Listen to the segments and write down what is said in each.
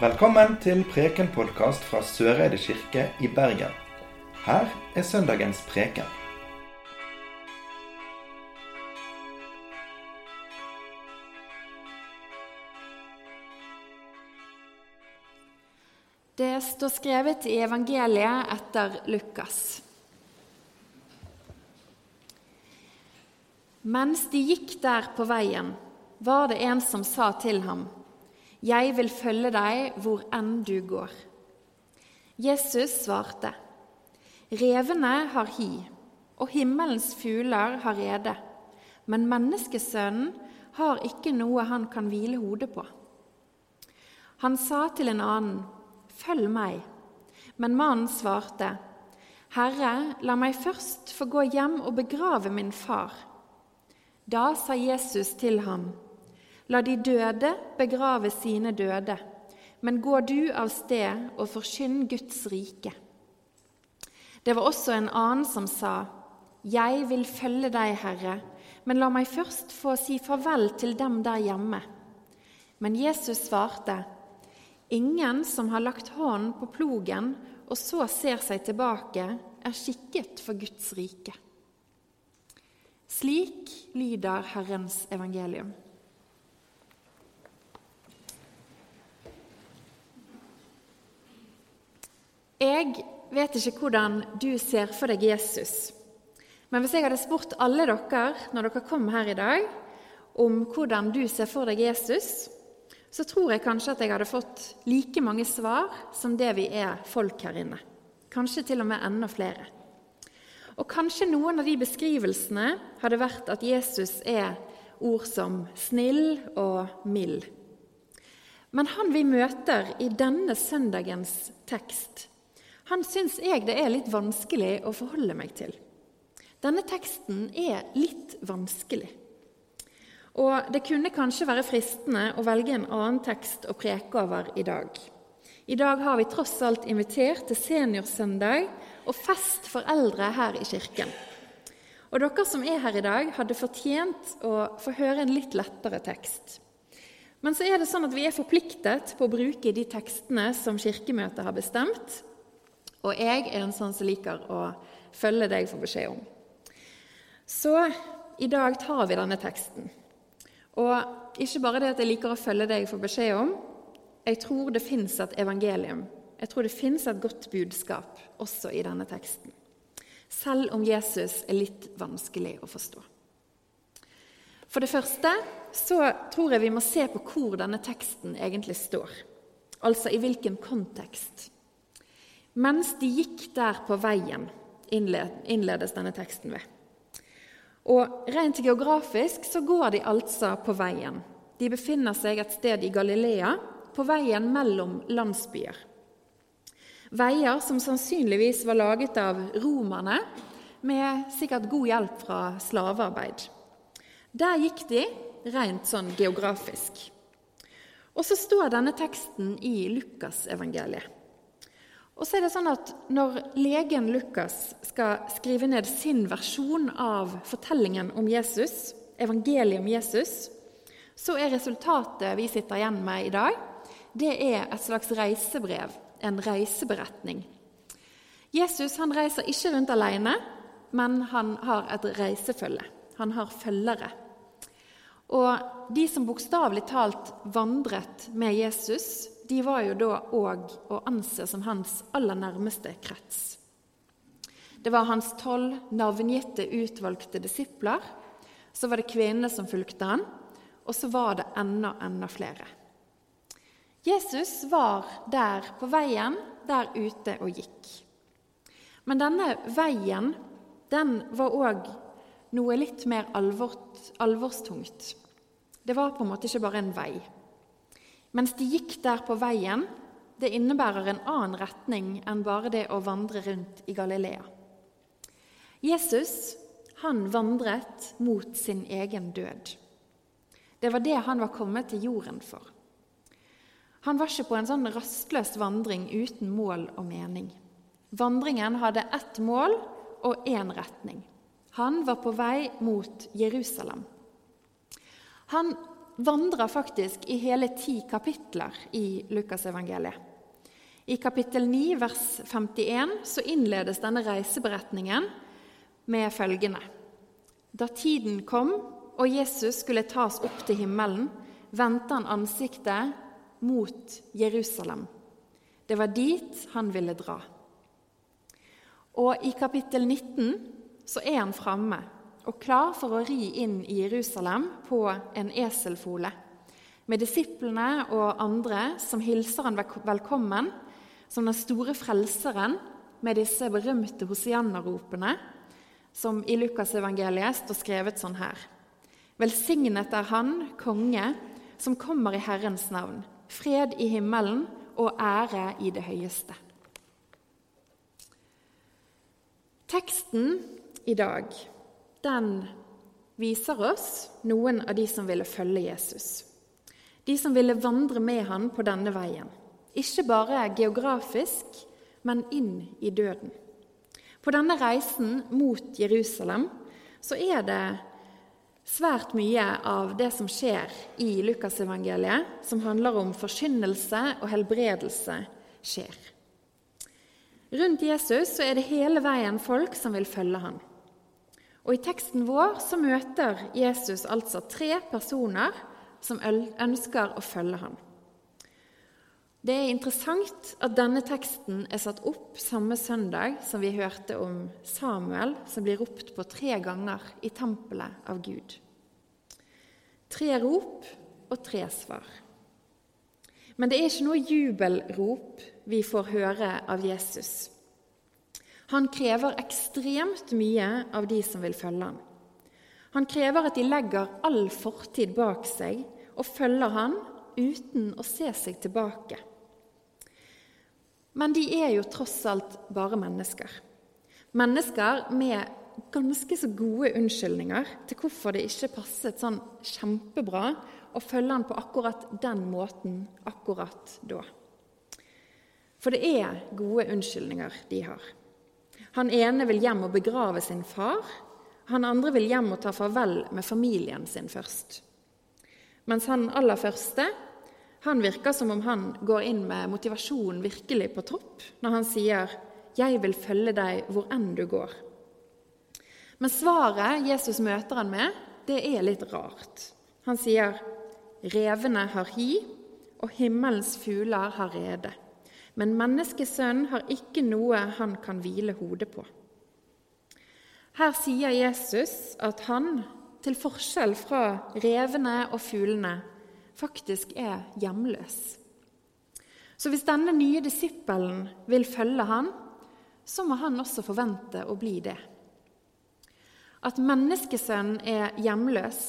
Velkommen til Preken-podkast fra Søreide kirke i Bergen. Her er søndagens preken. Det står skrevet i evangeliet etter Lukas. Mens de gikk der på veien, var det en som sa til ham, 'Jeg vil følge deg hvor enn du går.' Jesus svarte, 'Revene har hi, og himmelens fugler har rede, men menneskesønnen har ikke noe han kan hvile hodet på.' Han sa til en annen, 'Følg meg.' Men mannen svarte, 'Herre, la meg først få gå hjem og begrave min far.' Da sa Jesus til ham, La de døde begrave sine døde, men gå du av sted og forkynn Guds rike. Det var også en annen som sa, Jeg vil følge deg, Herre, men la meg først få si farvel til dem der hjemme. Men Jesus svarte, Ingen som har lagt hånden på plogen og så ser seg tilbake, er skikket for Guds rike. Slik lyder Herrens evangelium. Jeg vet ikke hvordan du ser for deg Jesus. Men hvis jeg hadde spurt alle dere når dere kom her i dag, om hvordan du ser for deg Jesus, så tror jeg kanskje at jeg hadde fått like mange svar som det vi er folk her inne. Kanskje til og med enda flere. Og kanskje noen av de beskrivelsene hadde vært at Jesus er ord som snill og mild. Men han vi møter i denne søndagens tekst, han syns jeg det er litt vanskelig å forholde meg til. Denne teksten er litt vanskelig. Og det kunne kanskje være fristende å velge en annen tekst å preke over i dag. I dag har vi tross alt invitert til seniorsøndag og fest for eldre her i kirken. Og dere som er her i dag, hadde fortjent å få høre en litt lettere tekst. Men så er det sånn at vi er forpliktet på å bruke de tekstene som Kirkemøtet har bestemt, og jeg er en sånn som liker å følge det jeg får beskjed om. Så i dag tar vi denne teksten. Og ikke bare det at jeg liker å følge det jeg får beskjed om, jeg tror det fins et evangelium. Jeg tror det fins et godt budskap også i denne teksten. Selv om Jesus er litt vanskelig å forstå. For det første så tror jeg vi må se på hvor denne teksten egentlig står. Altså i hvilken kontekst. Mens de gikk der på veien, innledes denne teksten ved. Og Rent geografisk så går de altså på veien. De befinner seg et sted i Galilea, på veien mellom landsbyer. Veier som sannsynligvis var laget av romerne, med sikkert god hjelp fra slavearbeid. Der gikk de rent sånn geografisk. Og så står denne teksten i Lukasevangeliet. Og så er det sånn at Når legen Lukas skal skrive ned sin versjon av fortellingen om Jesus, evangeliet om Jesus, så er resultatet vi sitter igjen med i dag, det er et slags reisebrev, en reiseberetning. Jesus han reiser ikke rundt alene, men han har et reisefølge. Han har følgere. Og de som bokstavelig talt vandret med Jesus, de var jo da òg å anse som hans aller nærmeste krets. Det var hans tolv navngitte, utvalgte disipler. Så var det kvinnene som fulgte han, og så var det enda, enda flere. Jesus var der på veien, der ute og gikk. Men denne veien, den var òg noe litt mer alvor, alvorstungt. Det var på en måte ikke bare en vei. Mens de gikk der på veien, det innebærer en annen retning enn bare det å vandre rundt i Galilea. Jesus han vandret mot sin egen død. Det var det han var kommet til jorden for. Han var ikke på en sånn rastløs vandring uten mål og mening. Vandringen hadde ett mål og én retning. Han var på vei mot Jerusalem. Han vandrer faktisk i hele ti kapitler i Lukasevangeliet. I kapittel 9, vers 51, så innledes denne reiseberetningen med følgende.: Da tiden kom og Jesus skulle tas opp til himmelen, vendte han ansiktet mot Jerusalem. Det var dit han ville dra. Og i kapittel 19 så er han framme og klar for å ri inn i Jerusalem på en eselfole, med disiplene og andre som hilser han velkommen som den store frelseren med disse berømte hosianna-ropene, som i Lukasevangeliet står skrevet sånn her. Velsignet er Han, konge, som kommer i Herrens navn. Fred i himmelen og ære i det høyeste. Teksten i dag den viser oss noen av de som ville følge Jesus. De som ville vandre med han på denne veien. Ikke bare geografisk, men inn i døden. På denne reisen mot Jerusalem så er det svært mye av det som skjer i Lukasevangeliet, som handler om forkynnelse og helbredelse, skjer. Rundt Jesus så er det hele veien folk som vil følge ham. Og I teksten vår så møter Jesus altså tre personer som ønsker å følge ham. Det er interessant at denne teksten er satt opp samme søndag som vi hørte om Samuel som blir ropt på tre ganger i tempelet av Gud. Tre rop og tre svar. Men det er ikke noe jubelrop vi får høre av Jesus. Han krever ekstremt mye av de som vil følge ham. Han krever at de legger all fortid bak seg og følger han uten å se seg tilbake. Men de er jo tross alt bare mennesker. Mennesker med ganske så gode unnskyldninger til hvorfor det ikke passet sånn kjempebra å følge han på akkurat den måten akkurat da. For det er gode unnskyldninger de har. Han ene vil hjem og begrave sin far. Han andre vil hjem og ta farvel med familien sin først. Mens han aller første han virker som om han går inn med motivasjonen virkelig på topp når han sier 'Jeg vil følge deg hvor enn du går'. Men svaret Jesus møter han med, det er litt rart. Han sier 'Revene har hi, og himmelens fugler har rede'. Men menneskesønnen har ikke noe han kan hvile hodet på. Her sier Jesus at han, til forskjell fra revene og fuglene, faktisk er hjemløs. Så hvis denne nye disippelen vil følge han, så må han også forvente å bli det. At menneskesønnen er hjemløs,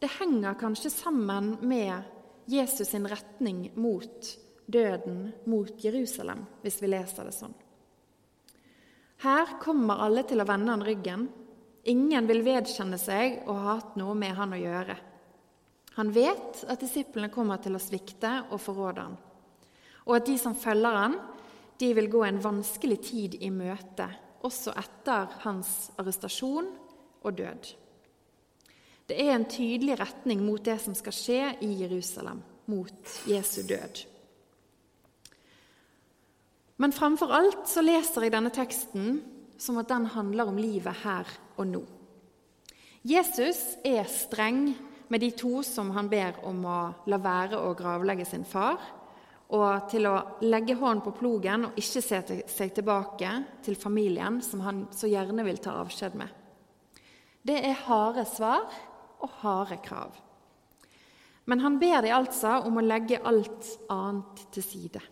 det henger kanskje sammen med Jesus sin retning mot døden, mot Jerusalem, hvis vi leser det sånn. Her kommer alle til å vende han ryggen. Ingen vil vedkjenne seg ha hatt noe med han å gjøre. Han vet at disiplene kommer til å svikte og forråde han, og at de som følger han, de vil gå en vanskelig tid i møte, også etter hans arrestasjon og død. Det er en tydelig retning mot det som skal skje i Jerusalem, mot Jesu død. Men framfor alt så leser jeg denne teksten som at den handler om livet her og nå. Jesus er streng med de to som han ber om å la være å gravlegge sin far, og til å legge hånden på plogen og ikke se seg tilbake til familien, som han så gjerne vil ta avskjed med. Det er harde svar og harde krav. Men han ber de altså om å legge alt annet til side.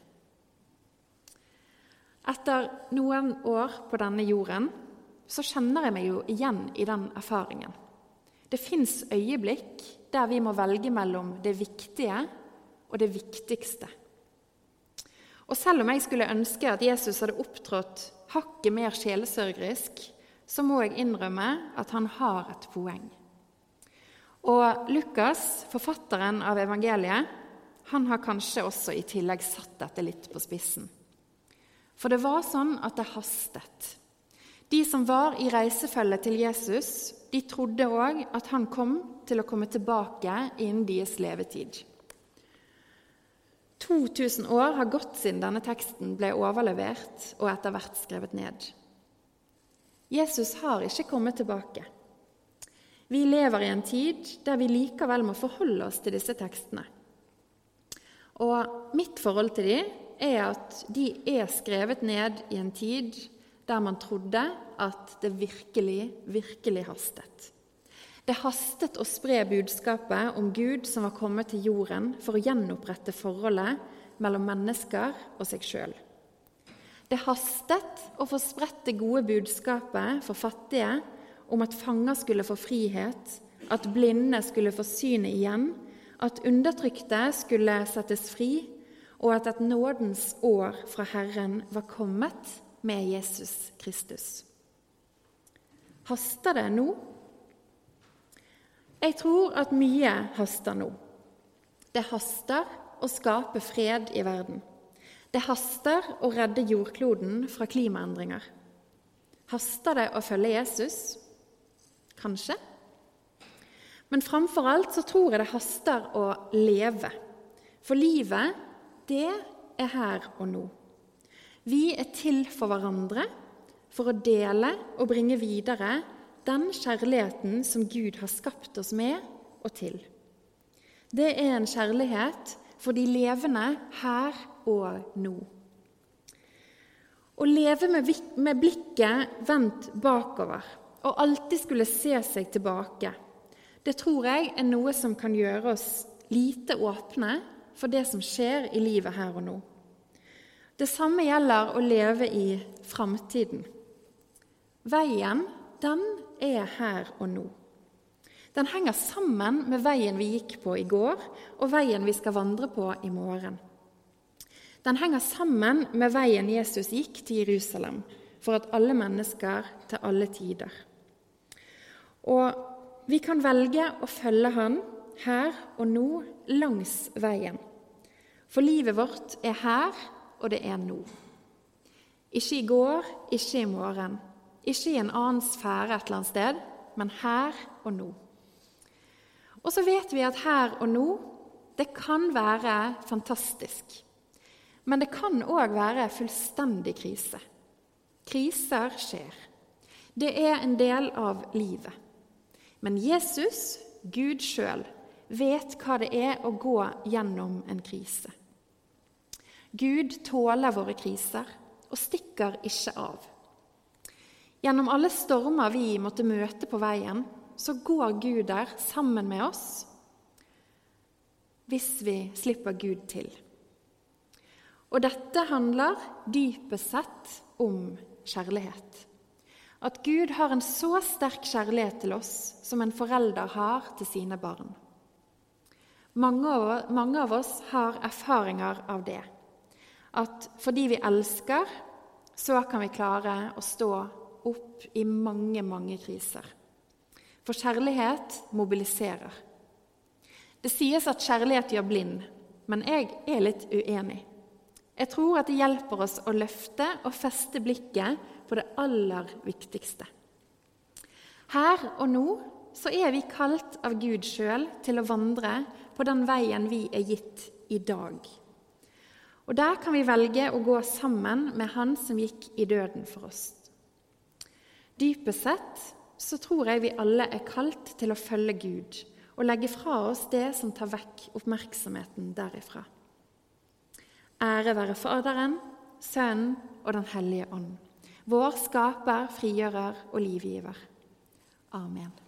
Etter noen år på denne jorden så kjenner jeg meg jo igjen i den erfaringen. Det fins øyeblikk der vi må velge mellom det viktige og det viktigste. Og selv om jeg skulle ønske at Jesus hadde opptrådt hakket mer sjelesørgerisk, så må jeg innrømme at han har et poeng. Og Lukas, forfatteren av evangeliet, han har kanskje også i tillegg satt dette litt på spissen. For det var sånn at det hastet. De som var i reisefølget til Jesus, de trodde òg at han kom til å komme tilbake innen deres levetid. 2000 år har gått siden denne teksten ble overlevert og etter hvert skrevet ned. Jesus har ikke kommet tilbake. Vi lever i en tid der vi likevel må forholde oss til disse tekstene. Og mitt forhold til dem er at de er skrevet ned i en tid der man trodde at det virkelig, virkelig hastet. Det hastet å spre budskapet om Gud som var kommet til jorden for å gjenopprette forholdet mellom mennesker og seg sjøl. Det hastet å få spredt det gode budskapet for fattige om at fanger skulle få frihet, at blinde skulle få synet igjen, at undertrykte skulle settes fri, og at et nådens år fra Herren var kommet med Jesus Kristus. Haster det nå? Jeg tror at mye haster nå. Det haster å skape fred i verden. Det haster å redde jordkloden fra klimaendringer. Haster det å følge Jesus? Kanskje. Men framfor alt så tror jeg det haster å leve. For livet, det er her og nå. Vi er til for hverandre for å dele og bringe videre den kjærligheten som Gud har skapt oss med og til. Det er en kjærlighet for de levende her og nå. Å leve med blikket vendt bakover og alltid skulle se seg tilbake, det tror jeg er noe som kan gjøre oss lite åpne for det som skjer i livet her og nå. Det samme gjelder å leve i framtiden. Veien, den er her og nå. Den henger sammen med veien vi gikk på i går, og veien vi skal vandre på i morgen. Den henger sammen med veien Jesus gikk til Jerusalem for at alle mennesker til alle tider. Og vi kan velge å følge Han her og nå langs veien. For livet vårt er her og det er nå. Ikke i går, ikke i morgen, ikke i en annen sfære et eller annet sted, men her og nå. Og så vet vi at her og nå, det kan være fantastisk. Men det kan òg være fullstendig krise. Kriser skjer. Det er en del av livet. Men Jesus, Gud sjøl, vet hva det er å gå gjennom en krise. Gud tåler våre kriser og stikker ikke av. Gjennom alle stormer vi måtte møte på veien, så går Gud der sammen med oss hvis vi slipper Gud til. Og dette handler dypest sett om kjærlighet. At Gud har en så sterk kjærlighet til oss som en forelder har til sine barn. Mange av, mange av oss har erfaringer av det at fordi vi elsker, så kan vi klare å stå opp i mange, mange kriser. For kjærlighet mobiliserer. Det sies at kjærlighet gjør blind, men jeg er litt uenig. Jeg tror at det hjelper oss å løfte og feste blikket på det aller viktigste. Her og nå så er vi kalt av Gud sjøl til å vandre på den veien vi er gitt i dag. Og der kan vi velge å gå sammen med Han som gikk i døden for oss. Dypest sett så tror jeg vi alle er kalt til å følge Gud og legge fra oss det som tar vekk oppmerksomheten derifra. Ære være Faderen, Sønnen og Den hellige ånd, vår skaper, frigjører og livgiver. Amen.